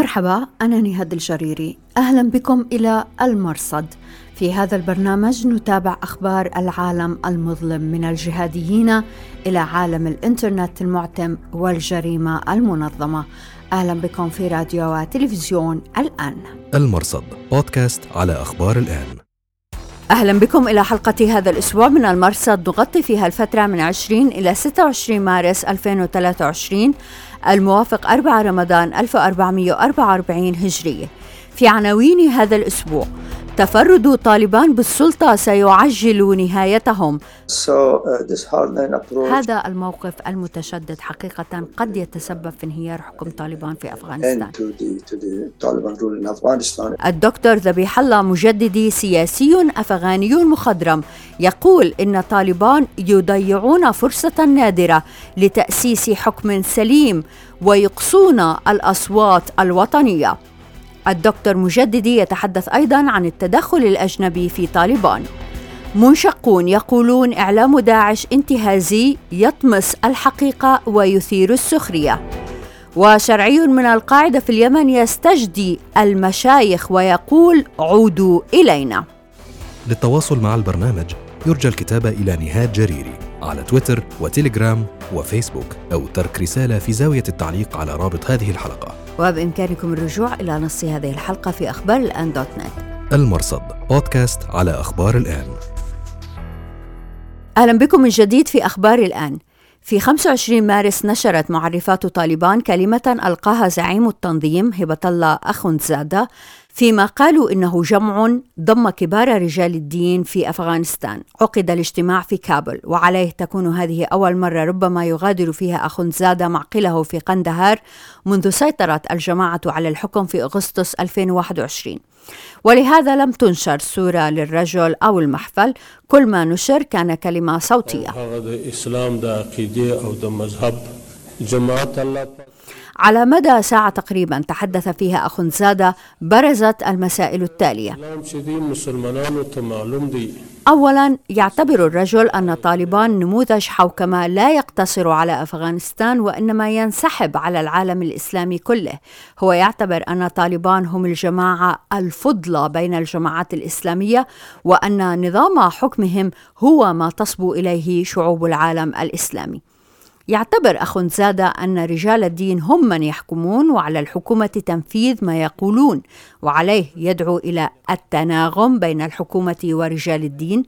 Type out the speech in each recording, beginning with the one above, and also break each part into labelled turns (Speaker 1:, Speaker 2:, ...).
Speaker 1: مرحبا أنا نهاد الجريري. أهلا بكم إلى المرصد. في هذا البرنامج نتابع أخبار العالم المظلم من الجهاديين إلى عالم الإنترنت المعتم والجريمة المنظمة. أهلا بكم في راديو وتلفزيون الآن.
Speaker 2: المرصد بودكاست على أخبار الآن.
Speaker 1: أهلا بكم إلى حلقة هذا الأسبوع من المرصد. نغطي فيها الفترة من 20 إلى 26 مارس 2023 الموافق 4 رمضان 1444 هجرية في عناوين هذا الأسبوع تفرد طالبان بالسلطة سيعجل نهايتهم.
Speaker 3: So, uh,
Speaker 1: هذا الموقف المتشدد حقيقة قد يتسبب في انهيار حكم طالبان في أفغانستان.
Speaker 3: to the, to the.
Speaker 1: الدكتور ذبيح الله مجددي سياسي أفغاني مخضرم. يقول إن طالبان يضيعون فرصة نادرة لتأسيس حكم سليم ويقصون الأصوات الوطنية. الدكتور مجددي يتحدث أيضا عن التدخل الأجنبي في طالبان. منشقون يقولون إعلام داعش انتهازي يطمس الحقيقة ويثير السخرية. وشرعي من القاعدة في اليمن يستجدي المشايخ ويقول عودوا إلينا.
Speaker 2: للتواصل مع البرنامج. يرجى الكتابة إلى نهاد جريري على تويتر وتليجرام وفيسبوك أو ترك رسالة في زاوية التعليق على رابط هذه الحلقة.
Speaker 1: وبإمكانكم الرجوع إلى نص هذه الحلقة في أخبار الآن دوت نت.
Speaker 2: المرصد بودكاست على أخبار الآن.
Speaker 1: أهلا بكم من جديد في أخبار الآن. في 25 مارس نشرت معرفات طالبان كلمة ألقاها زعيم التنظيم هبة الله أخنزادة فيما قالوا إنه جمع ضم كبار رجال الدين في أفغانستان. عقد الاجتماع في كابل وعليه تكون هذه أول مرة ربما يغادر فيها أخنزادة معقله في قندهار منذ سيطرة الجماعة على الحكم في أغسطس 2021 ولهذا لم تنشر صورة للرجل أو المحفل. كل ما نشر كان كلمة صوتية. على مدى ساعة تقريبا تحدث فيها أخنزادة برزت المسائل التالية. أولا يعتبر الرجل أن طالبان نموذج حوكمة لا يقتصر على أفغانستان وإنما ينسحب على العالم الإسلامي كله. هو يعتبر أن طالبان هم الجماعة الفضلى بين الجماعات الإسلامية وأن نظام حكمهم هو ما تصبو إليه شعوب العالم الإسلامي. يعتبر أخنزادة أن رجال الدين هم من يحكمون وعلى الحكومة تنفيذ ما يقولون وعليه يدعو إلى التناغم بين الحكومة ورجال الدين.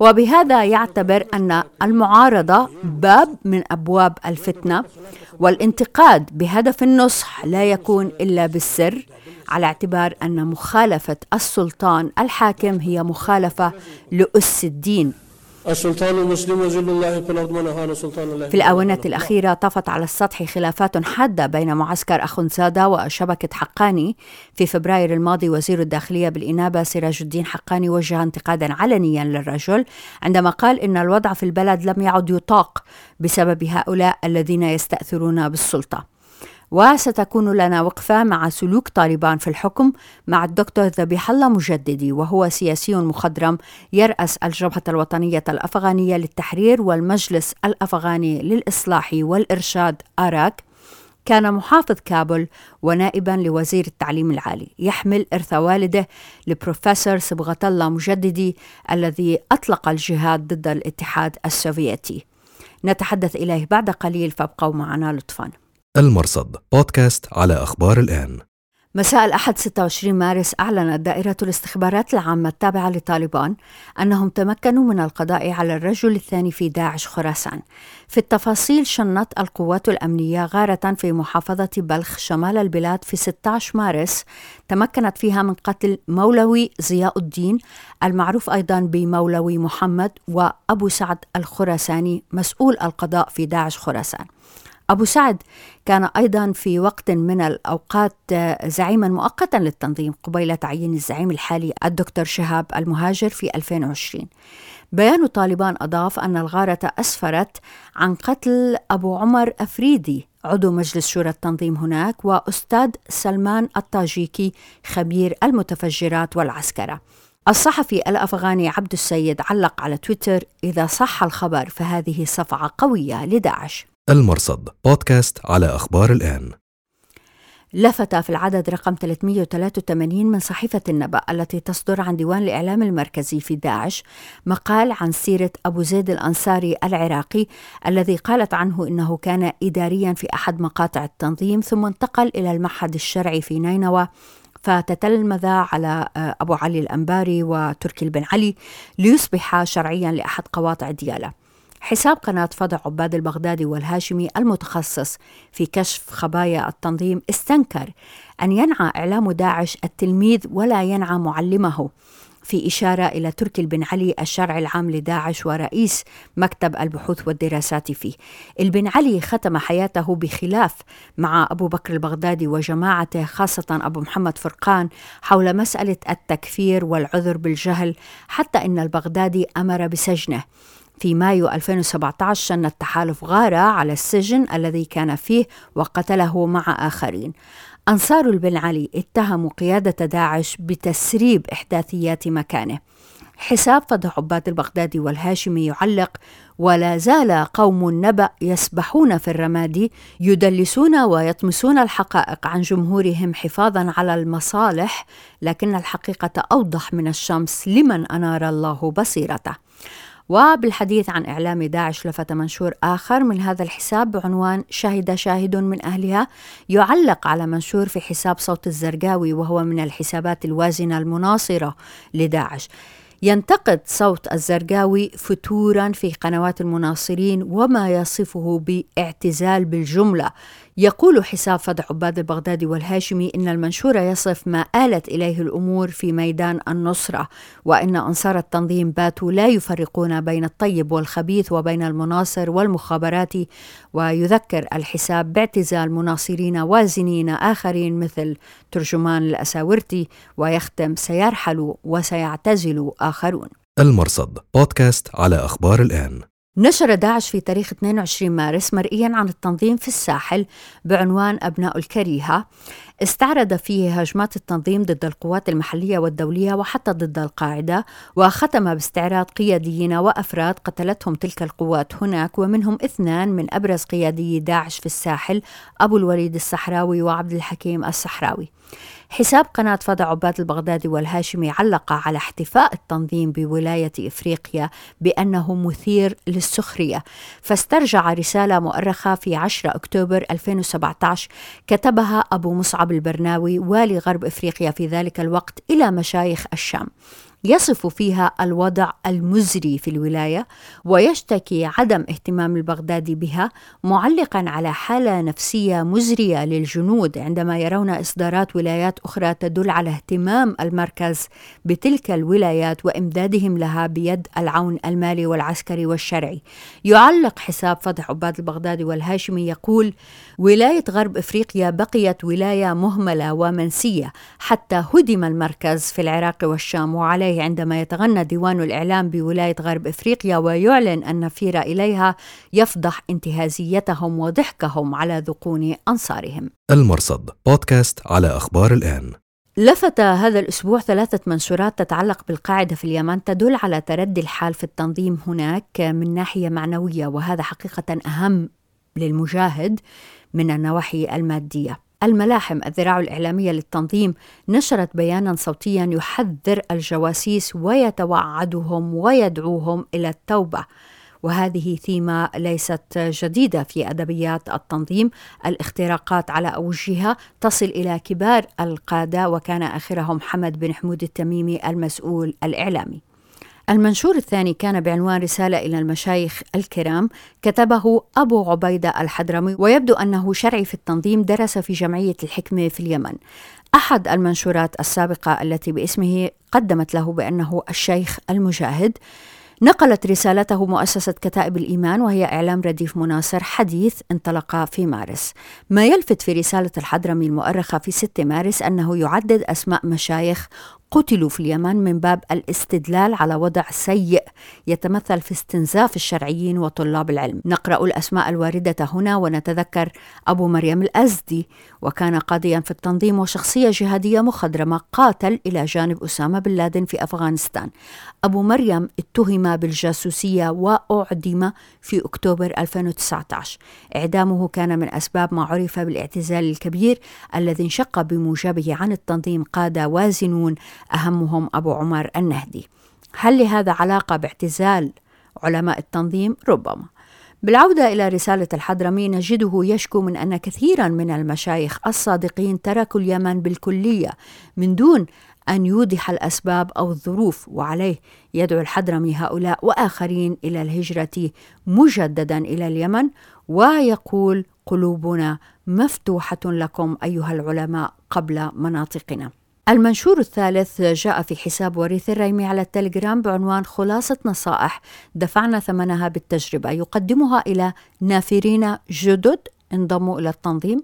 Speaker 1: وبهذا يعتبر أن المعارضة باب من أبواب الفتنة والانتقاد بهدف النصح لا يكون إلا بالسر على اعتبار أن مخالفة السلطان الحاكم هي مخالفة لأس الدين.
Speaker 4: السلطان المسلم وزل الله في الأرض ونهان سلطان الله.
Speaker 1: في الآونة الأخيرة طفت على السطح خلافات حادة بين معسكر أخنزادة وشبكة حقاني. في فبراير الماضي وزير الداخلية بالإنابة سراج الدين حقاني وجه انتقادا علنيا للرجل عندما قال إن الوضع في البلد لم يعد يطاق بسبب هؤلاء الذين يستأثرون بالسلطة. وستكون لنا وقفة مع سلوك طالبان في الحكم مع الدكتور ذبيح الله مجددي وهو سياسي مخضرم يرأس الجبهة الوطنية الأفغانية للتحرير والمجلس الأفغاني للإصلاح والإرشاد آراك. كان محافظ كابل ونائبا لوزير التعليم العالي. يحمل إرث والده البروفيسور صبغة الله مجددي الذي أطلق الجهاد ضد الاتحاد السوفيتي. نتحدث إليه بعد قليل فابقوا معنا لطفاً.
Speaker 2: المرصد بودكاست على أخبار الآن
Speaker 1: مساء الأحد 26 مارس أعلنت دائرة الاستخبارات العامة التابعة لطالبان أنهم تمكنوا من القضاء على الرجل الثاني في داعش خراسان. في التفاصيل شنت القوات الأمنية غارة في محافظة بلخ شمال البلاد في 16 مارس تمكنت فيها من قتل مولوي ضياء الدين المعروف أيضا بمولوي محمد وأبو سعد الخراساني مسؤول القضاء في داعش خراسان. أبو سعد كان أيضا في وقت من الأوقات زعيما مؤقتا للتنظيم قبيل تعيين الزعيم الحالي الدكتور شهاب المهاجر في 2020 بيان طالبان أضاف أن الغارة أسفرت عن قتل أبو عمر أفريدي عضو مجلس شورى التنظيم هناك وأستاذ سلمان الطاجيكي خبير المتفجرات والعسكرة. الصحفي الأفغاني عبد السيد علق على تويتر إذا صح الخبر فهذه صفعة قوية لداعش.
Speaker 2: المرصد بودكاست على أخبار الآن.
Speaker 1: لفت في العدد رقم 383 من صحيفة النبأ التي تصدر عن ديوان الإعلام المركزي في داعش مقال عن سيرة أبو زيد الأنصاري العراقي الذي قالت عنه إنه كان إداريا في أحد مقاطع التنظيم ثم انتقل إلى المعهد الشرعي في نينوى. فتتلمذ على آه، أبو علي الأنباري وتركي البن علي ليصبح شرعيا لأحد قواطع ديالى حساب قناة فضع عباد البغدادي والهاشمي المتخصص في كشف خبايا التنظيم استنكر أن ينعى إعلام داعش التلميذ ولا ينعى معلمه. في إشارة إلى تركي البن علي الشرع العام لداعش ورئيس مكتب البحوث والدراسات فيه. البن علي ختم حياته بخلاف مع أبو بكر البغدادي وجماعته خاصة أبو محمد فرقان حول مسألة التكفير والعذر بالجهل حتى إن البغدادي أمر بسجنه. في مايو 2017 شن التحالف غارة على السجن الذي كان فيه وقتله مع آخرين. أنصار البن علي اتهموا قيادة داعش بتسريب إحداثيات مكانه. حساب فضح عباد البغدادي والهاشمي يعلق ولا زال قوم النبأ يسبحون في الرماد يدلسون ويطمسون الحقائق عن جمهورهم حفاظا على المصالح لكن الحقيقة أوضح من الشمس لمن أنار الله بصيرته. وبالحديث عن إعلام داعش لفت منشور آخر من هذا الحساب بعنوان شهد شاهد من أهلها يعلق على منشور في حساب صوت الزرقاوي وهو من الحسابات الوازنة المناصرة لداعش. ينتقد صوت الزرقاوي فتورا في قنوات المناصرين وما يصفه باعتزال بالجملة. يقول حساب فضع عباد البغدادي والهاشمي إن المنشور يصف ما آلت إليه الأمور في ميدان النصرة وإن أنصار التنظيم باتوا لا يفرقون بين الطيب والخبيث وبين المناصر والمخابرات ويذكر الحساب باعتزال مناصرين وازنين آخرين مثل ترجمان الأساورتي ويختم سيرحل وسيعتزل آخرون.
Speaker 2: المرصد بودكاست على أخبار الآن.
Speaker 1: نشر داعش في تاريخ 22 مارس مرئيا عن التنظيم في الساحل بعنوان أبناء الكريهة. استعرض فيه هجمات التنظيم ضد القوات المحلية والدولية وحتى ضد القاعدة وختم باستعراض قياديين وأفراد قتلتهم تلك القوات هناك ومنهم اثنان من أبرز قيادي داعش في الساحل أبو الوليد الصحراوي وعبد الحكيم الصحراوي. حساب قناة فضع عباد البغدادي والهاشمي علق على احتفاء التنظيم بولاية إفريقيا بأنه مثير للسخرية. فاسترجع رسالة مؤرخة في 10 أكتوبر 2017 كتبها أبو مصعب البرناوي والي غرب إفريقيا في ذلك الوقت إلى مشايخ الشام. يصف فيها الوضع المزري في الولاية ويشتكي عدم اهتمام البغدادي بها معلقا على حالة نفسية مزرية للجنود عندما يرون إصدارات ولايات أخرى تدل على اهتمام المركز بتلك الولايات وإمدادهم لها بيد العون المالي والعسكري والشرعي. يعلق حساب فتح عباد البغدادي والهاشمي يقول: ولاية غرب إفريقيا بقيت ولاية مهملة ومنسية حتى هدم المركز في العراق والشام وعليه عليه عندما يتغنى ديوان الإعلام بولاية غرب إفريقيا ويعلن أن النفير إليها يفضح انتهازيتهم وضحكهم على ذقون أنصارهم.
Speaker 2: المرصد بودكاست على أخبار الآن.
Speaker 1: لفت هذا الأسبوع ثلاثة منشورات تتعلق بالقاعدة في اليمن تدل على تردي الحال في التنظيم هناك من ناحية معنوية وهذا حقيقة أهم للمجاهد من النواحي المادية. الملاحم الذراع الإعلامية للتنظيم نشرت بيانا صوتيا يحذر الجواسيس ويتوعدهم ويدعوهم إلى التوبة. وهذه ثيمة ليست جديدة في أدبيات التنظيم. الاختراقات على أوجها تصل إلى كبار القادة وكان آخرهم حمد بن حمود التميمي المسؤول الإعلامي. المنشور الثاني كان بعنوان رسالة إلى المشايخ الكرام كتبه أبو عبيدة الحضرمي ويبدو أنه شرعي في التنظيم درس في جمعية الحكمة في اليمن. أحد المنشورات السابقة التي باسمه قدمت له بأنه الشيخ المجاهد. نقلت رسالته مؤسسة كتائب الإيمان وهي إعلام رديف مناصر حديث انطلق في مارس. ما يلفت في رسالة الحضرمي المؤرخة في 6 مارس أنه يعدد أسماء مشايخ قتلوا في اليمن من باب الاستدلال على وضع سيء يتمثل في استنزاف الشرعيين وطلاب العلم. نقرأ الأسماء الواردة هنا ونتذكر أبو مريم الأزدي وكان قاضيا في التنظيم وشخصية جهادية مخضرمة قاتل إلى جانب أسامة بن لادن في أفغانستان. أبو مريم اتهم بالجاسوسية وأعدم في أكتوبر 2019 إعدامه كان من أسباب ما عرف بالاعتزال الكبير الذي انشق بموجبه عن التنظيم قادة وازنون أهمهم أبو عمر النهدي. هل لهذا علاقة باعتزال علماء التنظيم؟ ربما. بالعودة إلى رسالة الحضرمي نجده يشكو من أن كثيرا من المشايخ الصادقين تركوا اليمن بالكلية من دون أن يوضح الأسباب أو الظروف وعليه يدعو الحضرمي هؤلاء وآخرين إلى الهجرة مجددا إلى اليمن. ويقول قلوبنا مفتوحة لكم أيها العلماء قبل مناطقنا. المنشور الثالث جاء في حساب وريث الريمي على التليجرام بعنوان خلاصة نصائح. دفعنا ثمنها بالتجربة. يقدمها إلى نافرين جدد انضموا إلى التنظيم.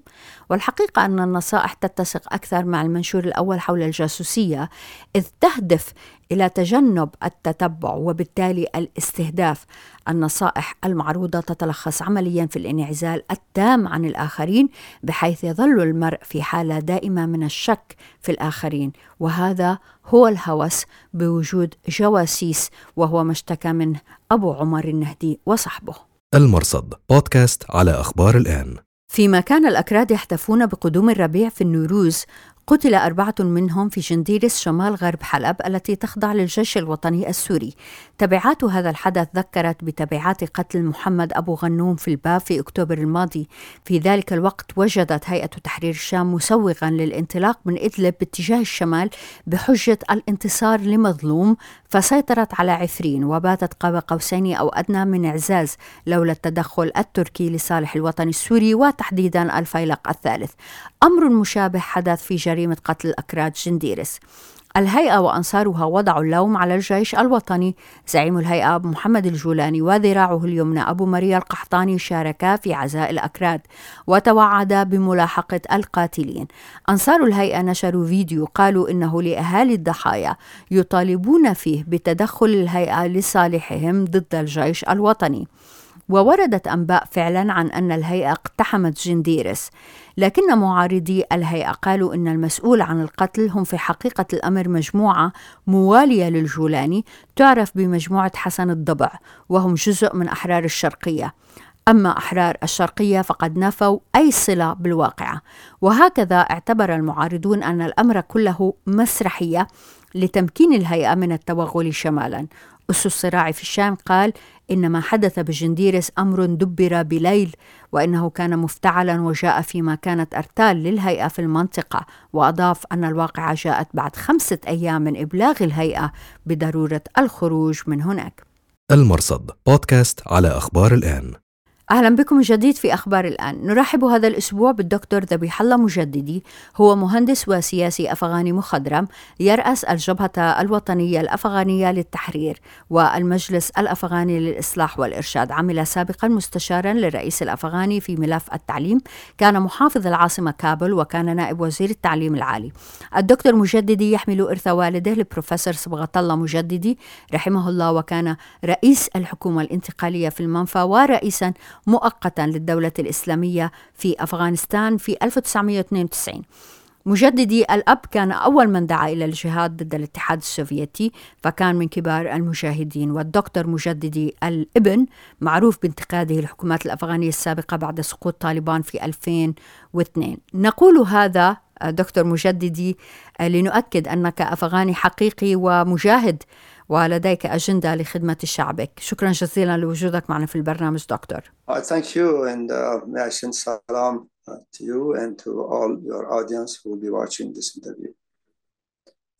Speaker 1: والحقيقة أن النصائح تتسق أكثر مع المنشور الأول حول الجاسوسية إذ تهدف إلى تجنب التتبع وبالتالي الاستهداف. النصائح المعروضة تتلخص عمليا في الانعزال التام عن الآخرين بحيث يظل المرء في حالة دائمة من الشك في الآخرين. وهذا هو الهوس بوجود جواسيس وهو ما اشتكى منه أبو عمر النهدي وصحبه.
Speaker 2: المرصد بودكاست على أخبار الآن.
Speaker 1: فيما كان الأكراد يحتفون بقدوم الربيع في النوروز قتل أربعة منهم في جنديرس شمال غرب حلب التي تخضع للجيش الوطني السوري. تبعات هذا الحدث ذكرت بتبعات قتل محمد أبو غنوم في الباب في أكتوبر الماضي. في ذلك الوقت وجدت هيئة تحرير الشام مسوغا للانطلاق من إدلب باتجاه الشمال بحجة الانتصار لمظلوم فسيطرت على عفرين وباتت قاب قوسين أو أدنى من إعزاز لولا التدخل التركي لصالح الوطن السوري وتحديدا الفيلق الثالث. أمر مشابه حدث في جريمة قتل الأكراد جنديرس الهيئة وأنصارها وضعوا اللوم على الجيش الوطني. زعيم الهيئة أبو محمد الجولاني وذراعه اليمنى أبو مريا القحطاني شاركا في عزاء الأكراد وتوعدا بملاحقة القاتلين. أنصار الهيئة نشروا فيديو قالوا إنه لأهالي الضحايا يطالبون فيه بتدخل الهيئة لصالحهم ضد الجيش الوطني. ووردت أنباء فعلا عن أن الهيئة اقتحمت جنديرس لكن معارضي الهيئة قالوا إن المسؤول عن القتل هم في حقيقة الأمر مجموعة موالية للجولاني تعرف بمجموعة حسن الضبع وهم جزء من أحرار الشرقية. أما أحرار الشرقية فقد نفوا أي صلة بالواقعة. وهكذا اعتبر المعارضون أن الأمر كله مسرحية لتمكين الهيئة من التوغل شمالا. أس الصراع في الشام قال إن ما حدث بجنديرس أمر دبر بليل وإنه كان مفتعلا وجاء فيما كانت أرتال للهيئة في المنطقة وأضاف أن الواقعة جاءت بعد خمسة أيام من إبلاغ الهيئة بضرورة الخروج من هناك.
Speaker 2: المرصد بودكاست على أخبار الآن.
Speaker 1: أهلا بكم من جديد في أخبار الآن. نرحب هذا الأسبوع بالدكتور ذبيح الله مجددي. هو مهندس وسياسي أفغاني مخضرم يرأس الجبهة الوطنية الأفغانية للتحرير والمجلس الأفغاني للإصلاح والإرشاد. عمل سابقا مستشارا للرئيس الأفغاني في ملف التعليم. كان محافظ العاصمة كابل وكان نائب وزير التعليم العالي. الدكتور مجددي يحمل إرث والده البروفيسور صبغة الله مجددي رحمه الله وكان رئيس الحكومة الانتقالية في المنفى ورئيسا مؤقتا للدولة الإسلامية في أفغانستان في 1992 مجددي الأب كان أول من دعا إلى الجهاد ضد الاتحاد السوفيتي فكان من كبار المجاهدين والدكتور مجددي الإبن معروف بانتقاده الحكومات الأفغانية السابقة بعد سقوط طالبان في 2002 نقول هذا دكتور مجددي لنؤكد أنك أفغاني حقيقي ومجاهد. ولديك أجندة لخدمة شعبك شكرا جزيلا لوجودك معنا في البرنامج دكتور
Speaker 3: Uh, thank you and uh, salam uh, to you and to all your audience who will be watching this interview.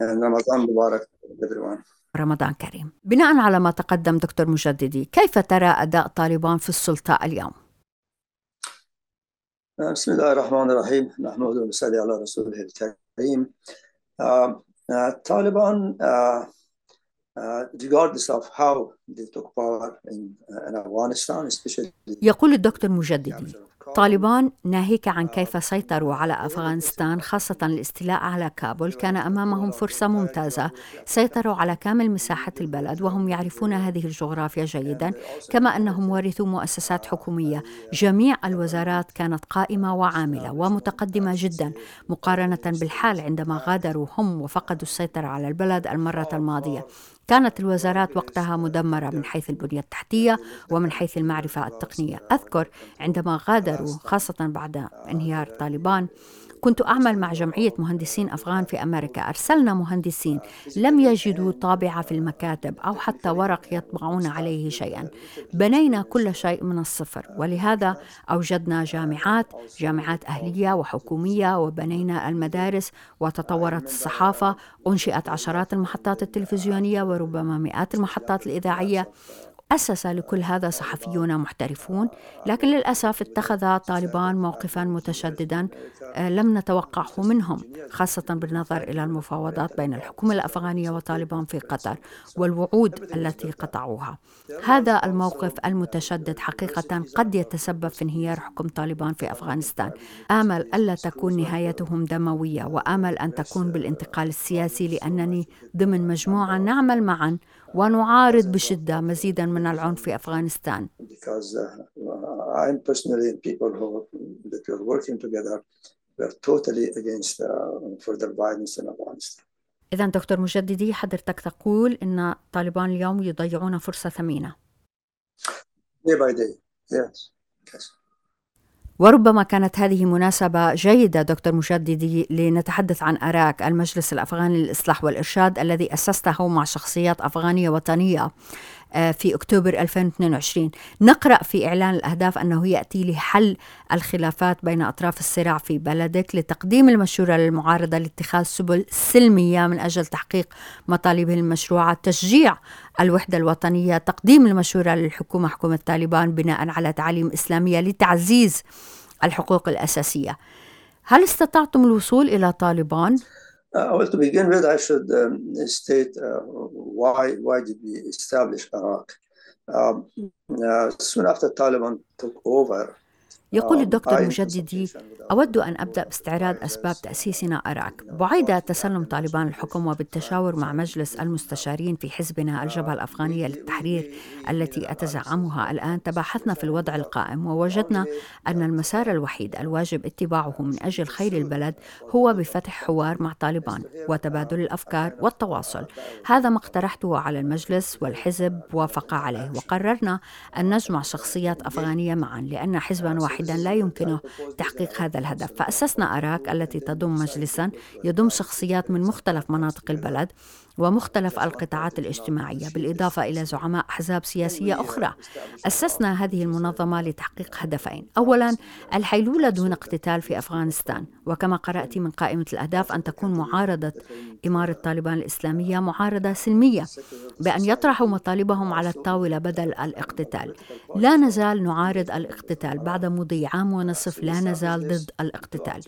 Speaker 3: And Ramadan Mubarak everyone.
Speaker 1: رمضان كريم بناء على ما تقدم دكتور مجددي كيف ترى أداء طالبان في السلطة اليوم؟
Speaker 3: Uh, بسم الله الرحمن الرحيم نحمد ونصلي على رسوله الكريم. Taliban uh, uh, regardless of how they took power in, uh, in Afghanistan, especially
Speaker 1: يقول الدكتور مجددي طالبان ناهيك عن كيف سيطروا على أفغانستان خاصة الاستيلاء على كابول. كان أمامهم فرصة ممتازة. سيطروا على كامل مساحة البلد وهم يعرفون هذه الجغرافيا جيدا كما أنهم ورثوا مؤسسات حكومية. جميع الوزارات كانت قائمة وعاملة ومتقدمة جدا مقارنة بالحال عندما غادروا هم وفقدوا السيطرة على البلد المرة الماضية. كانت الوزارات وقتها مدمرة من حيث البنية التحتية ومن حيث المعرفة التقنية. أذكر عندما غادروا خاصة. بعد انهيار طالبان. كنت أعمل مع جمعية مهندسين أفغان في أمريكا. أرسلنا مهندسين. لم يجدوا طابعة في المكاتب أو حتى ورق يطبعون عليه شيئا. بنينا كل شيء من الصفر. ولهذا أوجدنا جامعات جامعات أهلية وحكومية وبنينا المدارس وتطورت الصحافة. أنشئت عشرات المحطات التلفزيونية وربما مئات المحطات الإذاعية. أسس لكل هذا صحفيون محترفون لكن للأسف اتخذ طالبان موقفا متشددا آه، لم نتوقعه منهم خاصة بالنظر إلى المفاوضات بين الحكومة الأفغانية وطالبان في قطر والوعود التي قطعوها. هذا الموقف المتشدد حقيقة قد يتسبب في انهيار حكم طالبان في أفغانستان. آمل ألا تكون نهايتهم دموية وآمل أن تكون بالانتقال السياسي لأنني ضمن مجموعة نعمل معا ونعارض بشدة مزيدا من العنف في أفغانستان
Speaker 3: uh, uh.
Speaker 1: إذا دكتور مجددي حضرتك تقول أن طالبان اليوم يضيعون فرصة ثمينة.
Speaker 3: Day by day, yes. yes.
Speaker 1: وربما كانت هذه مناسبة جيدة دكتور مجددي لنتحدث عن أراك المجلس الأفغاني للإصلاح والإرشاد الذي أسسته مع شخصيات أفغانية وطنية. في أكتوبر 2022 نقرأ في إعلان الأهداف أنه يأتي لحل الخلافات بين أطراف الصراع في بلدك لتقديم المشورة للمعارضة لاتخاذ سبل سلمية من أجل تحقيق مطالبه المشروعة. تشجيع الوحدة الوطنية تقديم المشورة للحكومة حكومة طالبان بناء على تعاليم إسلامية لتعزيز الحقوق الأساسية. هل استطعتم الوصول إلى طالبان؟
Speaker 3: Uh, well, to begin with, I should um, state uh, why why did we establish Iraq? Um, uh, soon after Taliban took over,
Speaker 1: يقول الدكتور مجددي أود أن أبدأ باستعراض أسباب تأسيسنا أراك. بعيد تسلم طالبان الحكم وبالتشاور مع مجلس المستشارين في حزبنا الجبهة الأفغانية للتحرير التي أتزعمها الآن. تباحثنا في الوضع القائم ووجدنا أن المسار الوحيد الواجب اتباعه من أجل خير البلد هو بفتح حوار مع طالبان وتبادل الأفكار والتواصل. هذا ما اقترحته على المجلس والحزب وافق عليه. وقررنا أن نجمع شخصيات أفغانية معا لأن حزبا واحد واحدا لا يمكنه تحقيق هذا الهدف. فأسسنا أراك التي تضم مجلسا يضم شخصيات من مختلف مناطق البلد ومختلف القطاعات الاجتماعية بالإضافة إلى زعماء أحزاب سياسية أخرى. أسسنا هذه المنظمة لتحقيق هدفين. أولا الحيلولة دون اقتتال في أفغانستان. وكما قرأت من قائمة الأهداف أن تكون معارضة إمارة طالبان الإسلامية معارضة سلمية بأن يطرحوا مطالبهم على الطاولة بدل الاقتتال. لا نزال نعارض الاقتتال بعد مضي عام ونصف لا نزال ضد الاقتتال.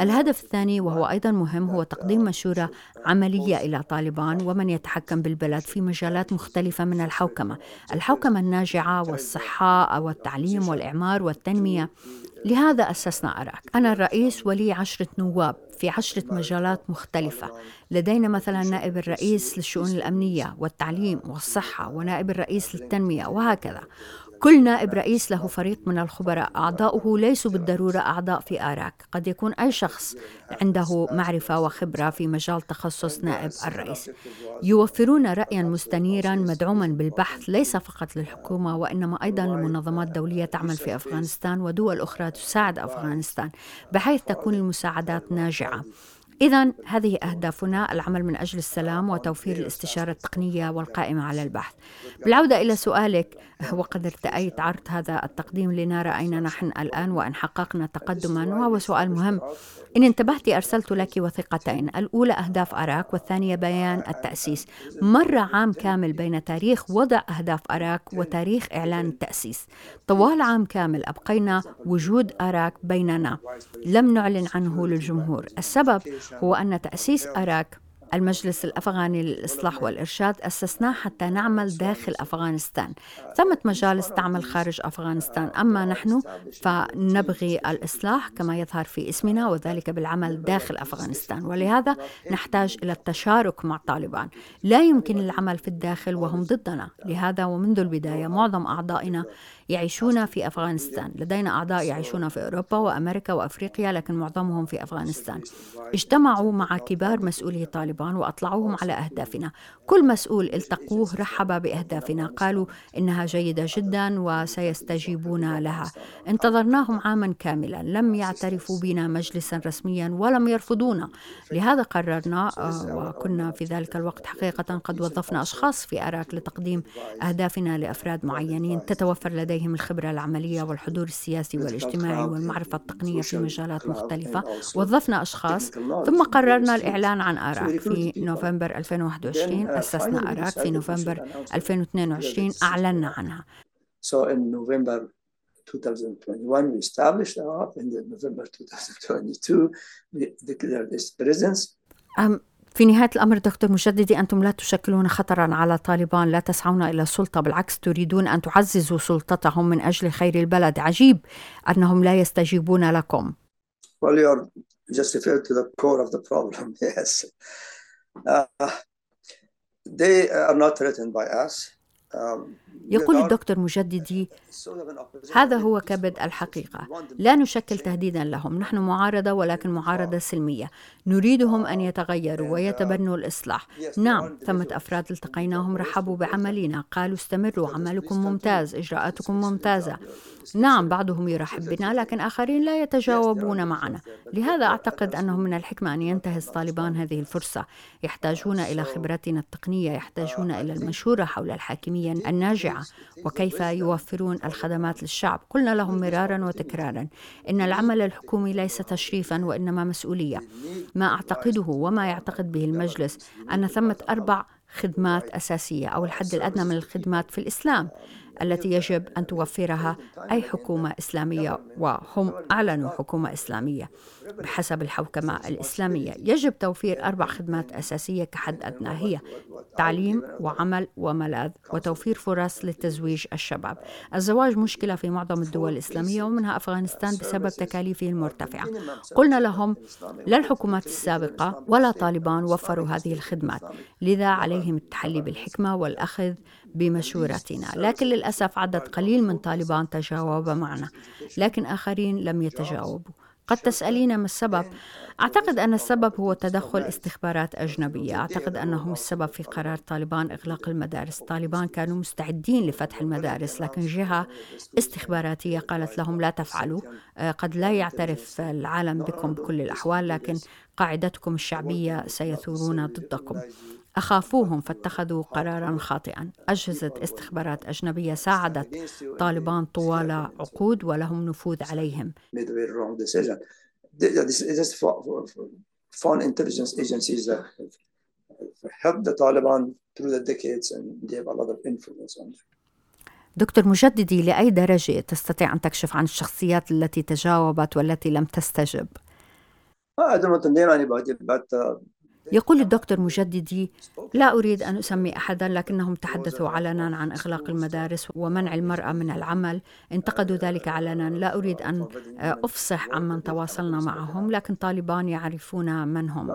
Speaker 1: الهدف الثاني وهو أيضا مهم هو تقديم مشورة عملية إلى طالبان السلطان ومن يتحكم بالبلد في مجالات مختلفة من الحوكمة الحوكمة الناجعة والصحة والتعليم والإعمار والتنمية. لهذا أسسنا أراك. أنا الرئيس ولي عشرة نواب في عشرة مجالات مختلفة. لدينا مثلا نائب الرئيس للشؤون الأمنية والتعليم والصحة ونائب الرئيس للتنمية وهكذا. كل نائب رئيس له فريق من الخبراء أعضاؤه ليسوا بالضرورة أعضاء في آراك. قد يكون أي شخص عنده معرفة وخبرة في مجال تخصص نائب الرئيس. يوفرون رأيا مستنيرا مدعوما بالبحث ليس فقط للحكومة وإنما أيضا لمنظمات دولية تعمل في أفغانستان ودول أخرى تساعد أفغانستان بحيث تكون المساعدات ناجعة. إذا هذه أهدافنا العمل من أجل السلام وتوفير الاستشارة التقنية والقائمة على البحث. بالعودة إلى سؤالك وقد ارتأيت عرض هذا التقديم لنرى أين نحن الآن وإن حققنا تقدما وهو سؤال مهم. إن انتبهت أرسلت لك وثيقتين، الأولى أهداف أراك والثانية بيان التأسيس. مر عام كامل بين تاريخ وضع أهداف أراك وتاريخ إعلان التأسيس. طوال عام كامل أبقينا وجود أراك بيننا. لم نعلن عنه للجمهور. السبب هو أن تأسيس أراك المجلس الأفغاني للإصلاح والإرشاد أسسناه حتى نعمل داخل أفغانستان. ثمة مجالس تعمل خارج أفغانستان. أما نحن فنبغي الإصلاح كما يظهر في اسمنا وذلك بالعمل داخل أفغانستان. ولهذا نحتاج إلى التشارك مع طالبان. لا يمكن العمل في الداخل وهم ضدنا. لهذا ومنذ البداية معظم أعضائنا يعيشون في أفغانستان. لدينا أعضاء يعيشون في أوروبا وأمريكا وأفريقيا لكن معظمهم في أفغانستان. اجتمعوا مع كبار مسؤولي طالبان وأطلعوهم على أهدافنا. كل مسؤول التقوه رحب بأهدافنا. قالوا إنها جيدة جدا وسيستجيبون لها. انتظرناهم عاما كاملا. لم يعترفوا بنا مجلسا رسميا ولم يرفضونا. لهذا قررنا آه، وكنا في ذلك الوقت حقيقة قد وظفنا أشخاص في أراك لتقديم أهدافنا لأفراد معينين تتوفر لديهم. الخبرة العملية والحضور السياسي والاجتماعي والمعرفة التقنية في مجالات مختلفة. وظفنا أشخاص. ثم قررنا الإعلان عن آراك في نوفمبر 2021 أسسنا آراك في نوفمبر 2022 أعلنا عنها.
Speaker 3: So in November 2021 we established and in November 2022 we declared its presence.
Speaker 1: في نهاية الأمر دكتور مجددي أنتم لا تشكلون خطرا على طالبان لا تسعون إلى السلطة بالعكس تريدون أن تعززوا سلطتهم من أجل خير البلد عجيب أنهم لا يستجيبون لكم
Speaker 3: Well, you are just to the core of the problem, yes. Uh, they are not by us.
Speaker 1: يقول الدكتور مجددي هذا هو كبد الحقيقة. لا نشكل تهديدا لهم نحن معارضة ولكن معارضة سلمية. نريدهم أن يتغيروا ويتبنوا الإصلاح. نعم ثمة أفراد التقيناهم رحبوا بعملنا قالوا استمروا عملكم ممتاز إجراءاتكم ممتازة. نعم بعضهم يرحب بنا لكن آخرين لا يتجاوبون معنا. لهذا أعتقد أنه من الحكمة أن ينتهز طالبان هذه الفرصة. يحتاجون إلى خبرتنا التقنية يحتاجون إلى المشورة حول الحاكمية الناجعة وكيف يوفرون الخدمات للشعب. قلنا لهم مرارا وتكرارا إن العمل الحكومي ليس تشريفا وإنما مسؤولية. ما أعتقده وما يعتقد به المجلس أن ثمة أربع خدمات أساسية أو الحد الأدنى من الخدمات في الإسلام. التي يجب أن توفرها أي حكومة إسلامية وهم أعلنوا حكومة إسلامية بحسب الحوكمة الإسلامية. يجب توفير أربع خدمات أساسية كحد أدنى هي تعليم وعمل وملاذ وتوفير فرص للتزويج الشباب. الزواج مشكلة في معظم الدول الإسلامية ومنها أفغانستان بسبب تكاليفه المرتفعة. قلنا لهم لا الحكومات السابقة ولا طالبان وفروا هذه الخدمات لذا عليهم التحلي بالحكمة والأخذ بمشورتنا. لكن للأسف عدد قليل من طالبان تجاوب معنا لكن آخرين لم يتجاوبوا. قد تسألين ما السبب؟ أعتقد أن السبب هو تدخل استخبارات أجنبية. أعتقد أنهم السبب في قرار طالبان إغلاق المدارس. طالبان كانوا مستعدين لفتح المدارس لكن جهة استخباراتية قالت لهم لا تفعلوا. آه، قد لا يعترف العالم بكم بكل الأحوال لكن قاعدتكم الشعبية سيثورون ضدكم. أخافوهم فاتخذوا قرارا خاطئا أجهزة استخبارات أجنبية ساعدت طالبان طوال عقود ولهم نفوذ عليهم
Speaker 3: foreign intelligence agencies that have helped the Taliban through the decades and they have a lot of influence on them.
Speaker 1: دكتور مجددي لأي درجة تستطيع أن تكشف عن الشخصيات التي تجاوبت والتي لم تستجب؟
Speaker 3: I don't want to name anybody, but uh,
Speaker 1: يقول الدكتور مجددي لا أريد أن أسمي أحدا لكنهم تحدثوا علنا عن إغلاق المدارس ومنع المرأة من العمل. انتقدوا ذلك علنا لا أريد أن أفصح عمن تواصلنا معهم لكن طالبان يعرفون من هم.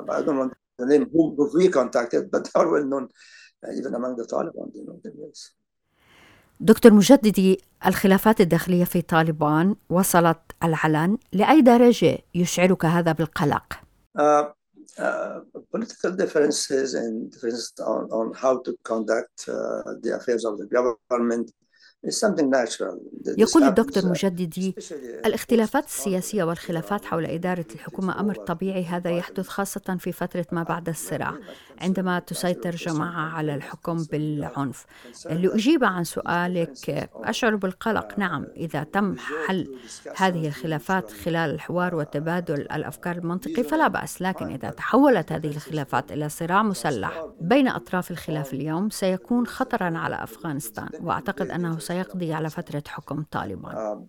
Speaker 1: دكتور مجددي الخلافات الداخلية في طالبان وصلت العلن لأي درجة يشعرك هذا بالقلق؟ uh,
Speaker 3: uh, political differences and differences on, on how to conduct uh, the affairs of the government
Speaker 1: يقول الدكتور مجددي الاختلافات السياسية والخلافات حول إدارة الحكومة أمر طبيعي هذا يحدث خاصة في فترة ما بعد الصراع عندما تسيطر جماعة على الحكم بالعنف. لأجيب عن سؤالك أشعر بالقلق. نعم إذا تم حل هذه الخلافات خلال الحوار وتبادل الأفكار المنطقي فلا بأس. لكن إذا تحولت هذه الخلافات إلى صراع مسلح بين أطراف الخلاف اليوم سيكون خطرا على أفغانستان. وأعتقد أنه سيكون سيقضي على فترة حكم طالبان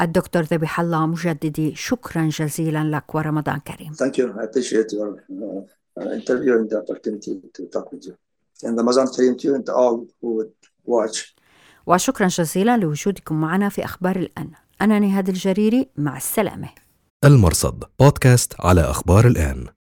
Speaker 1: الدكتور ذبيح الله مجددي شكرا جزيلا لك ورمضان كريم
Speaker 3: Thank you. I appreciate your uh, uh, interview and the opportunity to talk with you. And Ramadan Kareem to all who watch.
Speaker 1: وشكرا جزيلا لوجودكم معنا في أخبار الآن أنا نهاد الجريري مع السلامة
Speaker 2: المرصد بودكاست على أخبار الآن